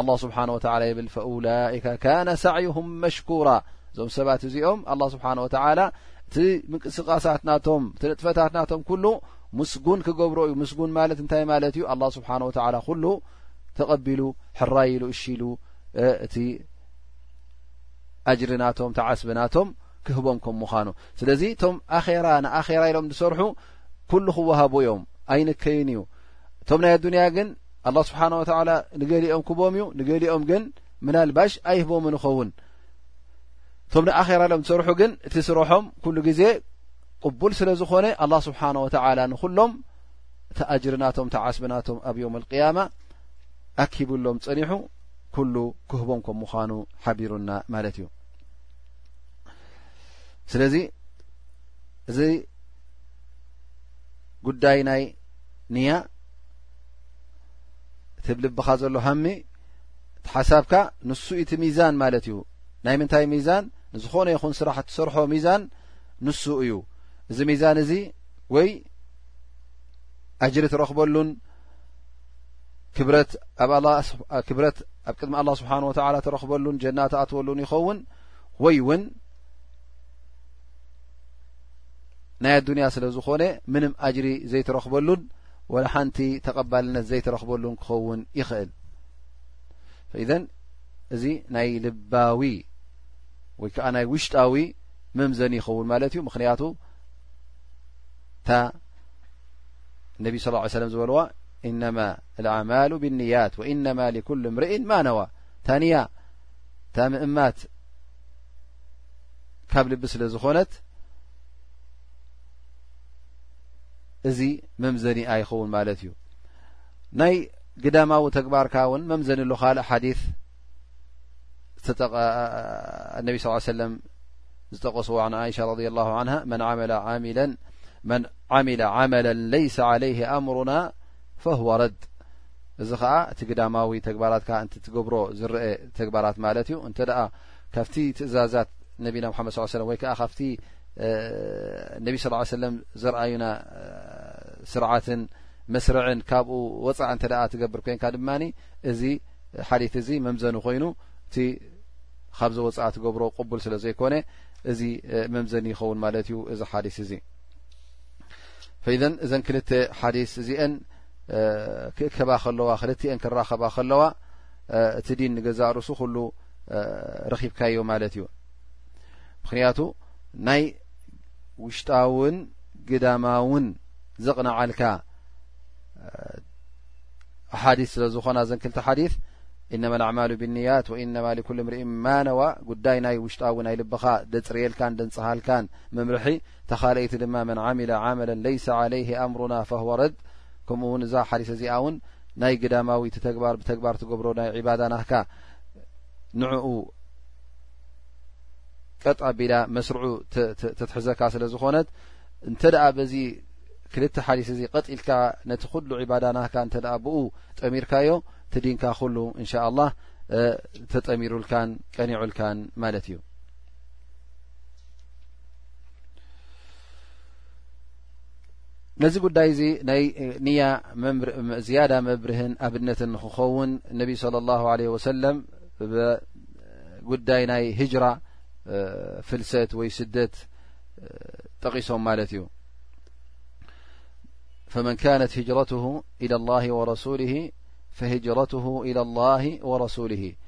ኣላ ስብሓን ወተላ ይብል ፈውላይካ ካነ ሳዕይሁም መሽኩራ እዞም ሰባት እዚኦም ኣላ ስብሓን ወተላ እቲ ምንቅስቃሳት ናቶም እቲ ንጥፈታት ናቶም ኩሉ ምስጉን ክገብሮ እዩ ምስጉን ማለት እንታይ ማለት እዩ ኣላ ስብሓን ወተላ ኩሉ ተቐቢሉ ሕራይ ኢሉ እሺ ኢሉ እቲ ኣጅሪ ናቶም ተዓስቢ ናቶም ክህቦም ከም ምዃኑ ስለዚ እቶም ኣራ ንኣራ ኢሎም ዝሰርሑ ኩሉ ክወሃቡ እዮም ኣይንከይን እዩ እቶም ናይ ኣዱንያ ግን ኣላ ስብሓን ወተላ ንገሊኦም ክቦም እዩ ንገሊኦም ግን ምናልባሽ ኣይህቦምን ይኸውን እቶም ንኣኼራ ሎም ዝሰርሑ ግን እቲ ስረሖም ኩሉ ግዜ ቅቡል ስለ ዝኾነ ኣላ ስብሓን ወተላ ንኹሎም እቲ ኣጅርናቶም ተዓስብናቶም ኣብ ዮም ልቅያማ ኣኪብሎም ፀኒሑ ኩሉ ክህቦም ከም ምዃኑ ሓቢሩና ማለት እዩ ስለዚ እዚ ጉዳይ ናይ ንያ እቲ ብ ልብኻ ዘሎ ሃሚ እቲ ሓሳብካ ንሱ እቲ ሚዛን ማለት እዩ ናይ ምንታይ ሚዛን ንዝኾነ ይኹን ስራሕ እትሰርሖ ሚዛን ንሱ እዩ እዚ ሚዛን እዚ ወይ ኣጅሪ ትረኽበሉን ክብረት ክብረት ኣብ ቅድሚ ኣላ ስብሓን ወተላ ትረኽበሉን ጀና ተኣትወሉን ይኸውን ወይ እውን ናይ ኣዱንያ ስለ ዝኾነ ምንም ኣጅሪ ዘይትረኽበሉን ወላ ሓንቲ ተቐባልነት ዘይትረኽበሉን ክኸውን ይኽእል ፈኢዘን እዚ ናይ ልባዊ ወይ ከዓ ናይ ውሽጣዊ መምዘኒ ይኸውን ማለት እዩ ምክንያቱ እታ ነቢ ስ ሰለም ዝበልዋ እነማ ኣማሉ ብንያት ወእነማ ኩሉ እምርኢን ማነዋ ታንያ እታ ምእማት ካብ ልቢ ስለ ዝኾነት እዚ መምዘኒ ኣይኸውን ማለት እዩ ናይ ግዳማዊ ተግባርካ እውን መምዘኒ ሎ ካልእ ሓዲ ነቢ ስ ሰለም ዝጠቀስዎ ን ኣሻ ረድ ላ ን መን ዓመላ ዓመላ ለይሰ ለይ ኣምሩና ፈህወ ረድ እዚ ኸዓ እቲ ግዳማዊ ተግባራትካ እንትትገብሮ ዝረኤ ተግባራት ማለት እዩ እንተ ካብቲ ትእዛዛት ነቢና ሓመድ ስ ሰለም ወይ ከዓ ካብቲ ነቢ ስ ሰለም ዘርኣዩና ስርዓትን መስርዕን ካብኡ ወፃዕ እንተ ትገብር ኮይንካ ድማ እዚ ሓዲት እዚ መምዘኒ ኮይኑ እቲ ካብዚ ወፃዓ ትገብሮ ቅቡል ስለ ዘይኮነ እዚ መምዘኒ ይኸውን ማለት እዩ እዚ ሓዲት እዚ ፈኢዘን እዘን ክልተ ሓዲስ እዚአን ክእከባ ከለዋ ክልትኤን ክራኸባ ከለዋ እቲ ዲን ንገዛእ ርእሱ ኩሉ ረኺብካዮ ማለት እዩ ምክንያቱ ናይ ውሽጣውን ግዳማውን ዘቕናዓልካ ሓዲስ ስለ ዝኾና እዘን ክልተ ሓዲስ ኢነማ ኣዕማሉ ብንያት ወኢነማ ኩል ምርኢን ማነዋ ጉዳይ ናይ ውሽጣዊ ናይ ልብኻ ደፅርየልካን ደንፅሃልካን መምርሒ እታ ካልኣይቲ ድማ መን ዓሚለ ዓመለ ለይሰ ዓለይህ ኣምሩና ፈህወ ረድ ከምኡ እውን እዛ ሓዲስ እዚኣ እውን ናይ ግዳማዊ እቲ ተግባር ብተግባር ትገብሮ ናይ ዕባዳ ናህካ ንዕኡ ቀጥ ኣቢላ መስርዑ ተትሕዘካ ስለ ዝኾነት እንተ ደኣ በዚ ክልተ ሓዲስ እዚ ቀጥ ኢልካ ነቲ ኩሉ ዕባዳ ናህካ እንተ ደኣ ብኡ ጠሚርካዮ ትዲንካ ኩሉ እንሻ ላህ ተጠሚሩልካን ቀኒዑልካን ማለት እዩ ነዚ ጉዳይ እዚ ናይ ንያ ዝያዳ መብርህን ኣብነትን ንክኸውን ነቢ صለ ላه ለ ወሰለም ጉዳይ ናይ ህጅራ ፍልሰት ወይ ስደት ጠቂሶም ማለት እዩ ፈመን ካነት ህጅረትሁ ኢላ ላ ወረሱሊ ፈህጅረትሁ ኢላ ላ ወረሱሊ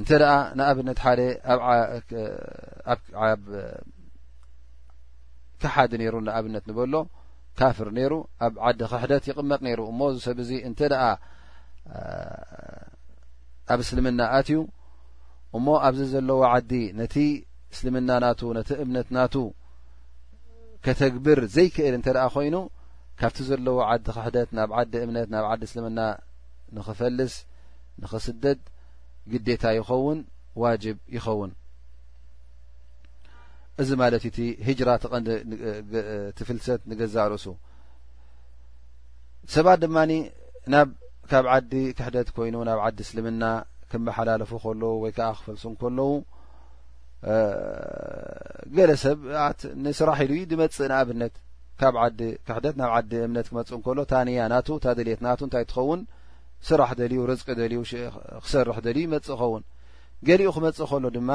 እንተ ደኣ ንኣብነት ሓደ ኣብ ክሓዲ ነይሩ ንኣብነት ንበሎ ካፍር ነይሩ ኣብ ዓዲ ክሕደት ይቕመጥ ነይሩ እሞ እዚ ሰብ እዚ እንተ ደኣ ኣብ እስልምና ኣትዩ እሞ ኣብዚ ዘለዎ ዓዲ ነቲ እስልምና ናቱ ነቲ እምነት ናቱ ከተግብር ዘይክእል እንተ ደኣ ኮይኑ ካብቲ ዘለዎ ዓዲ ክሕደት ናብ ዓዲ እምነት ናብ ዓዲ እስልምና ንክፈልስ ንክስደድ ግዴታ ይኸውን ዋጅብ ይኸውን እዚ ማለት እቲ ሂጅራ ተቐንዲ ትፍልሰት ንገዛእ ርእሱ ሰባት ድማ ናብ ካብ ዓዲ ክሕደት ኮይኑ ናብ ዓዲ እስልምና ክመሓላለፉ ከለዉ ወይ ከዓ ክፈልሱ ከለዉ ገለ ሰብ ኣት ንስራሕ ኢሉ ድመፅእ ንኣብነት ካብ ዓዲ ክሕደት ናብ ዓዲ እምነት ክመፅእ ከሎ ታንያ ናቱ እታ ደልት ናቱ እንታይ ትኸውን ስራሕ ደልዩ ርዝቂ ደልዩ ክሰርሕ ደልዩ ይመፅእ ይኸውን ገሊኡ ክመፅእ ከሎ ድማ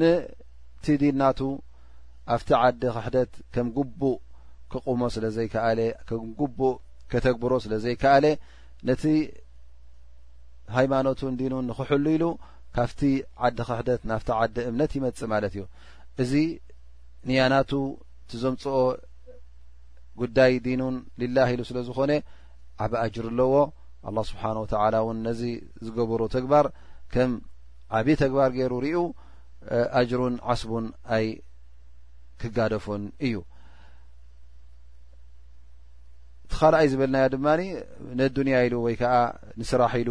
ንቲ ዲን ናቱ ኣብቲ ዓዲ ክሕደት ከም ጉቡእ ክቁሞ ስለ ዘይከኣለ ከም ጉቡእ ከተግብሮ ስለ ዘይከኣለ ነቲ ሃይማኖቱን ዲኑን ንክሕሉ ኢሉ ካብቲ ዓዲ ክሕደት ናብቲ ዓዲ እምነት ይመፅእ ማለት እዩ እዚ ንያናቱ ትዘምፅኦ ጉዳይ ዲኑን ሊላ ኢሉ ስለ ዝኾነ ዓብ ኣጅር ኣለዎ ኣላ ስብሓን ወተላ እውን ነዚ ዝገበሮ ተግባር ከም ዓብ ተግባር ገይሩ ርኡ ኣጅሩን ዓስቡን ኣይ ክጋደፉን እዩ እቲ ካልኣይ ዝበልናዮ ድማ ነዱንያ ኢሉ ወይ ከዓ ንስራሕ ኢሉ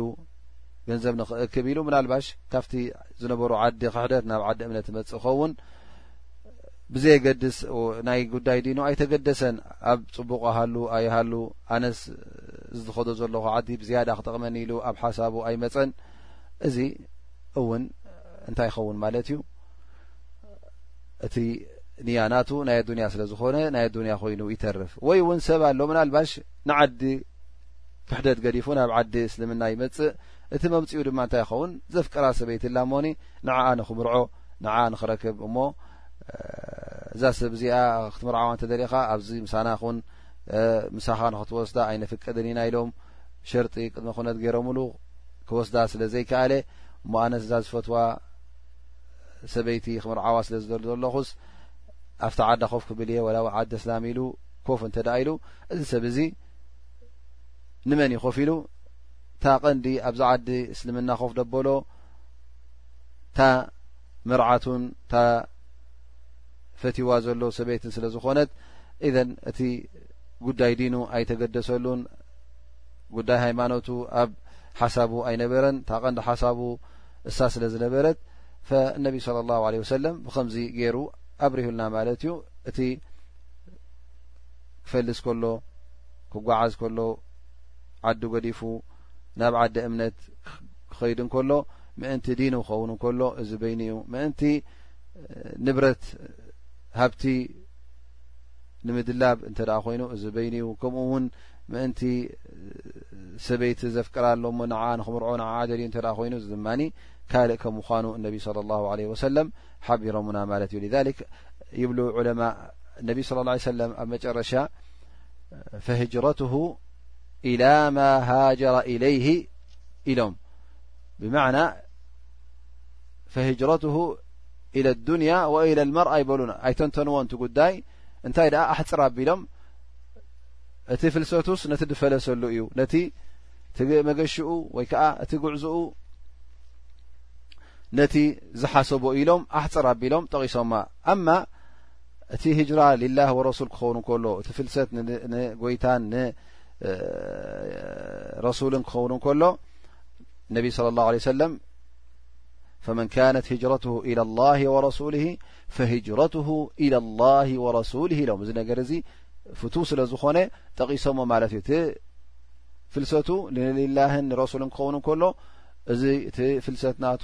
ገንዘብ ንክእክብ ኢሉ ምናልባሽ ካብቲ ዝነበሩ ዓዲ ክሕደት ናብ ዓዲ እምነት መፅእ ኸውን ብዘየገድስ ናይ ጉዳይ ዲኑ ኣይተገደሰን ኣብ ፅቡቅ ኣሃሉ ኣይሃሉ ኣነስ ዝኸዶ ዘለኹ ዓዲ ብዝያዳ ክጠቕመኒ ኢሉ ኣብ ሓሳቡ ኣይመፀን እዚ እውን እንታይ ይኸውን ማለት እዩ እቲ ንያ ናቱ ናይ ኣዱንያ ስለ ዝኾነ ናይ ኣዱንያ ኮይኑ ይተርፍ ወይ እውን ሰብ ኣሎ ምናልባሽ ንዓዲ ክሕደት ገዲፉ ናብ ዓዲ እስልምና ይመፅእ እቲ መምፅኡ ድማ እንታይ ይኸውን ዘፍቅራ ሰበይቲ ላ ሞኒ ንዓኣ ንክምርዖ ንዓኣ ንክረክብ እሞ እዛ ሰብ እዚኣ ክትምርዓዋ እንተደሊኻ ኣብዚ ምሳና ኹን ምሳኻ ንክትወስዳ ኣይነፍቅድን ኢና ኢሎም ሸርጢ ቅድሚ ኩነት ገይሮምሉ ክወስዳ ስለ ዘይከኣለ እሞ ኣነስ እዛ ዝፈትዋ ሰበይቲ ክምርዓዋ ስለ ዝደሊ ዘለኹስ ኣብቲ ዓዳ ኮፍ ክብል እየ ወላ ዓዲ እስላም ኢሉ ኮፍ እንተ ደኣ ኢሉ እዚ ሰብ እዚ ንመን እዩ ኮፍ ኢሉ እታ ቀንዲ ኣብዚ ዓዲ እስልምና ኮፍ ደበሎ እታ መርዓቱን እታ ፈትዋ ዘሎ ሰበይትን ስለ ዝኾነት እዘን እቲ ጉዳይ ዲኑ ኣይተገደሰሉን ጉዳይ ሃይማኖቱ ኣብ ሓሳቡ ኣይነበረን እታ ቀንዲ ሓሳቡ እሳ ስለ ዝነበረት ፈነቢ صለ ላه ለ ወሰለም ብከምዚ ገይሩ ኣብሪሁልና ማለት እዩ እቲ ክፈልስ ከሎ ክጓዓዝ ከሎ ዓዲ ገዲፉ ናብ ዓዲ እምነት ክኸይድ እንከሎ ምእንቲ ዲን ክኸውን እንከሎ እዚ በይኑ እዩ ምእንቲ ንብረት ሃብቲ ንምድላብ እንተ ኮይኑ እዚ በይኑ ዩ ከምኡ ውን ምእንቲ ሰበይቲ ዘፍቅራ ኣሎ ሞ ንዓ ንክምርዖ ንዓ ደልዩ እተ ኮይኑ እዚ ድማ ካልእ ከም ምኳኑ እነቢ صለ ላ ለ ወሰለም ሓቢሮምና ማለት እዩ ሊክ ይብሉ ዑለማ እነቢ ስለ ላ ሰለም ኣብ መጨረሻ ፈህጅረትሁ ኢላ ማ ሃጀረ ኢለይህ ኢሎም ብማዕና ፈሂጅረትሁ ኢለ ዱንያ ወኢለ ልመርኣ ይበሉን ኣይተንተንዎን ቲ ጉዳይ እንታይ ደኣ ኣሕፅር ኣቢሎም እቲ ፍልሰቱስ ነቲ ድፈለሰሉ እዩ ነቲ መገሽኡ ወይ ከዓ እቲ ጉዕዝኡ ነቲ ዝሓሰቦ ኢሎም ኣሕፅር ኣቢሎም ጠቂሶማ ኣማ እቲ ሂጅራ ሊላህ ወረሱል ክኸውን ከሎ እቲ ፍልሰት ንጎይታን ንረሱልን ክኸውን ከሎ ነቢ صለ ላه عለ ሰለም ፈመን ካነት ህጅረትሁ ኢላ ላህ ወረሱሊ ፈህጅረትሁ ኢላ ላህ ወረሱሊ ኢሎም እዚ ነገር እዚ ፍትው ስለ ዝኾነ ጠቂሶሞ ማለት እዩ እቲ ፍልሰቱ ንልላህን ንረሱልን ክኸውን ከሎ እዚ እቲ ፍልሰት ናቱ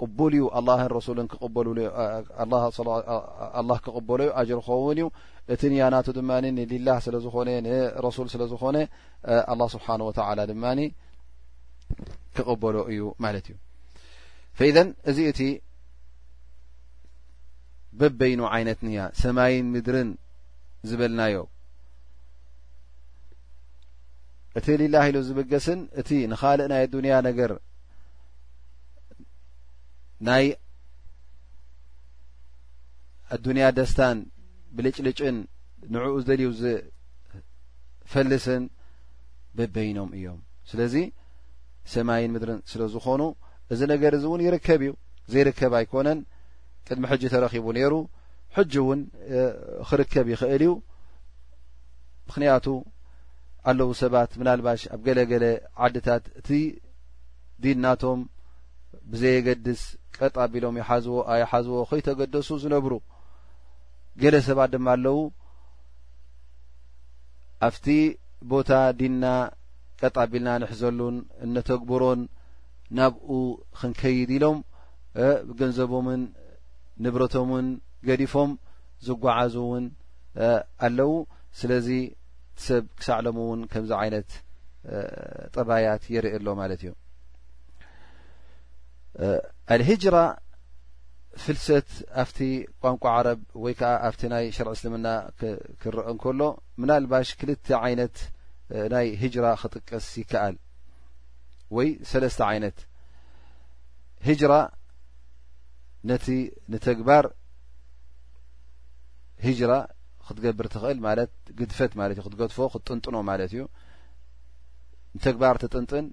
ቅቡል እዩ ኣላህን ረሱልን ክቕበሉኣላህ ክቕበሎ ዩ ኣጅር ክኸውን እዩ እቲ ንያናቱ ድማ ንልላህ ስለ ዝኾነ ንረሱል ስለ ዝኾነ ኣላ ስብሓን ወተላ ድማ ክቕበሎ እዩ ማለት እዩ ፈኢዘን እዚ እቲ በበይኑ ዓይነት ንያ ሰማይን ምድርን ዝበልናዮ እቲ ሊላ ኢሉ ዝብገስን እቲ ንካልእ ናይ ኣዱንያ ነገር ናይ ኣዱንያ ደስታን ብልጭልጭን ንዕኡ ዝደልዩ ፈልስን በበይኖም እዮም ስለዚ ሰማይን ምድርን ስለ ዝኾኑ እዚ ነገር እዚ እውን ይርከብ እዩ ዘይርከብ ኣይኮነን ቅድሚ ሕጂ ተረኪቡ ነይሩ ሕጂ እውን ክርከብ ይኽእል እዩ ምክንያቱ ኣለዉ ሰባት ምናልባሽ ኣብ ገለገለ ዓድታት እቲ ዲናቶም ብዘየገድስ ቀጥ ኣቢሎም ይሓዝዎ ኣይሓዝዎ ከይተገደሱ ዝነብሩ ገለ ሰባት ድማ ኣለዉ ኣብቲ ቦታ ዲንና ቀጥ ኣቢልና ንሕዘሉን እነተግብሮን ናብኡ ክንከይድ ኢሎም ገንዘቦምን ንብረቶምን ገዲፎም ዝጓዓዙ እውን ኣለው ስለዚ ሰብ ክሳዕ ሎም እውን ከምዚ ዓይነት ጠባያት የርኢ ኣሎ ማለት እዩ ኣልሂጅራ ፍልሰት ኣብቲ ቋንቋ ዓረብ ወይ ከዓ ኣብቲ ናይ ሸርዒ እስልምና ክረአ እንከሎ ምናልባሽ ክልተ ዓይነት ናይ ሂጅራ ክጥቀስ ይከኣል ወይ ሰለስተ ዓይነት ሂጅራ ነቲ ንተግባር ሂጅራ ክትገብር ትኽእል ማለት ግድፈት ማለት እዩ ክትገድፎ ክትጥንጥኖ ማለት እዩ ንተግባር ትጥንጥን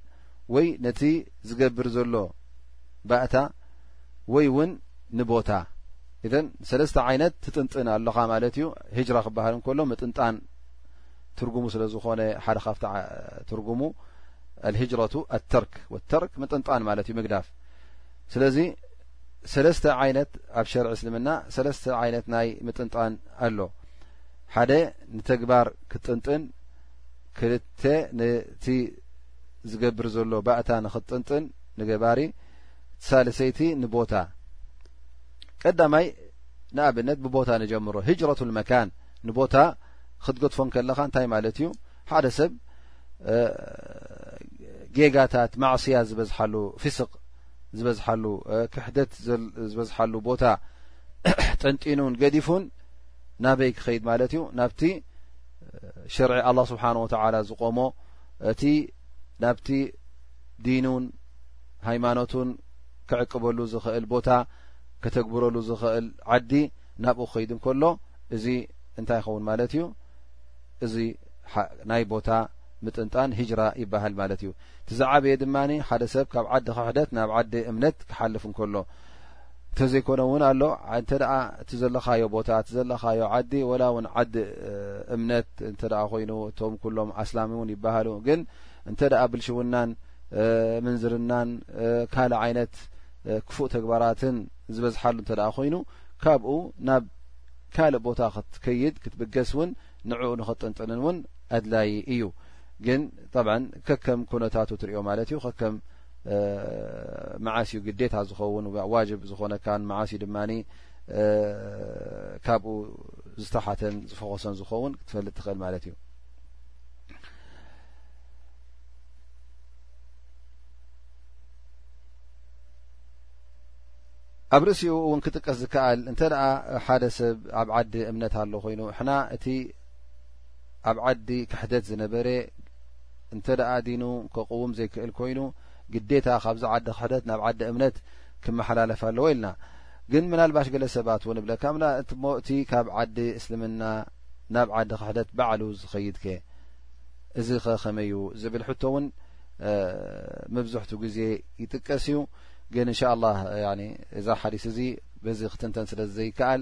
ወይ ነቲ ዝገብር ዘሎ ባእታ ወይ ውን ንቦታ እዘ ሰለስተ ዓይነት ትጥንጥን ኣለኻ ማለት እዩ ሂጅራ ክበሃል እንከሎ ምጥንጣን ትርጉሙ ስለ ዝኾነ ሓደ ካብቲ ትርጉሙ ኣልሂጅረቱ ኣተርክ ወተርክ ምጥንጣን ማለት እዩ ምግዳፍ ስለዚ ሰለስተ ዓይነት ኣብ ሸርዒ እስልምና ሰለስተ ዓይነት ናይ ምጥንጣን ኣሎ ሓደ ንተግባር ክትጥንጥን ክልተ ነቲ ዝገብር ዘሎ ባእታ ንክትጥንጥን ንገባሪ ሳልሰይቲ ንቦታ ቀዳማይ ንኣብነት ብቦታ ንጀምሮ ህጅረቱ መካን ንቦታ ክትገድፎን ከለካ እንታይ ማለት እዩ ሓደ ሰብ ጌጋታት ማዕስያ ዝበዝሓሉ ፊስቅ ዝበዝሓሉ ክሕደት ዝበዝሓሉ ቦታ ጠንጢኑን ገዲፉን ናበይ ክኸይድ ማለት እዩ ናብቲ ሽርዒ ኣላ ስብሓን ወተላ ዝቆሞ እቲ ናብቲ ዲኑን ሃይማኖቱን ክዕቅበሉ ዝኽእል ቦታ ከተግብረሉ ዝኽእል ዓዲ ናብኡ ክኸይድ እንከሎ እዚ እንታይ ይኸውን ማለት እዩ እዚ ናይ ቦታ ምጥንጣን ሂጅራ ይበሃል ማለት እዩ እቲ ዝዓበየ ድማ ሓደ ሰብ ካብ ዓዲ ክሕደት ናብ ዓዲ እምነት ክሓልፍ እንከሎ እንተዘይኮነ እውን ኣሎ እንተ እቲ ዘለኻዮ ቦታ እቲ ዘለኻዮ ዓዲ ወላ እውን ዓዲ እምነት እንተ ኮይኑ እቶም ኩሎም ኣስላሚ እውን ይበሃሉ ግን እንተ ደኣ ብልሽውናን ምንዝርናን ካልእ ዓይነት ክፉእ ተግባራትን ዝበዝሓሉ እንተ ኮይኑ ካብኡ ናብ ካልእ ቦታ ክትከይድ ክትብገስ እውን ንዕኡ ንኸጥንጥንን እውን ኣድላዪ እዩ ግን ጠብዓ ከከም ኩነታቱ ትሪኦ ማለት እዩ ከከም መዓስ እዩ ግዴታ ዝኸውን ዋጅብ ዝኾነካን መዓስ እዩ ድማ ካብኡ ዝተሓተን ዝፈኾሰን ዝኸውን ክትፈልጥ ትኽእል ማለት እዩ ኣብ ርእሲኡ እውን ክጥቀስ ዝከኣል እንተ ሓደ ሰብ ኣብ ዓዲ እምነት ኣሎ ኮይኑ ሕና እቲ ኣብ ዓዲ ክሕደት ዝነበረ እንተ ደኣ ዲኑ ከቕውም ዘይክእል ኮይኑ ግዴታ ካብዚ ዓዲ ክሕደት ናብ ዓዲ እምነት ክመሓላለፍ ኣለዎ ኢልና ግን ምናልባሽ ገለ ሰባት እውን እብለካ ሞ እቲ ካብ ዓዲ እስልምና ናብ ዓዲ ክሕደት ባዕሉ ዝኸይድ ከ እዚ ኸ ከመይ እዩ ዝብል ሕቶ እውን መብዝሕቱ ግዜ ይጥቀስ እዩ ግን እንሻ ላ እዛ ሓዲስ እዚ በዚ ክትንተን ስለ ዘይከኣል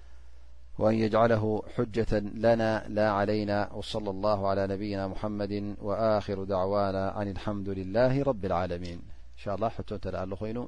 وأن يجعله حجة لنا لا علينا وصلى الله على نبينا محمد وآخر دعوانا عن الحمد لله رب العالمين إن شاء الله حتلين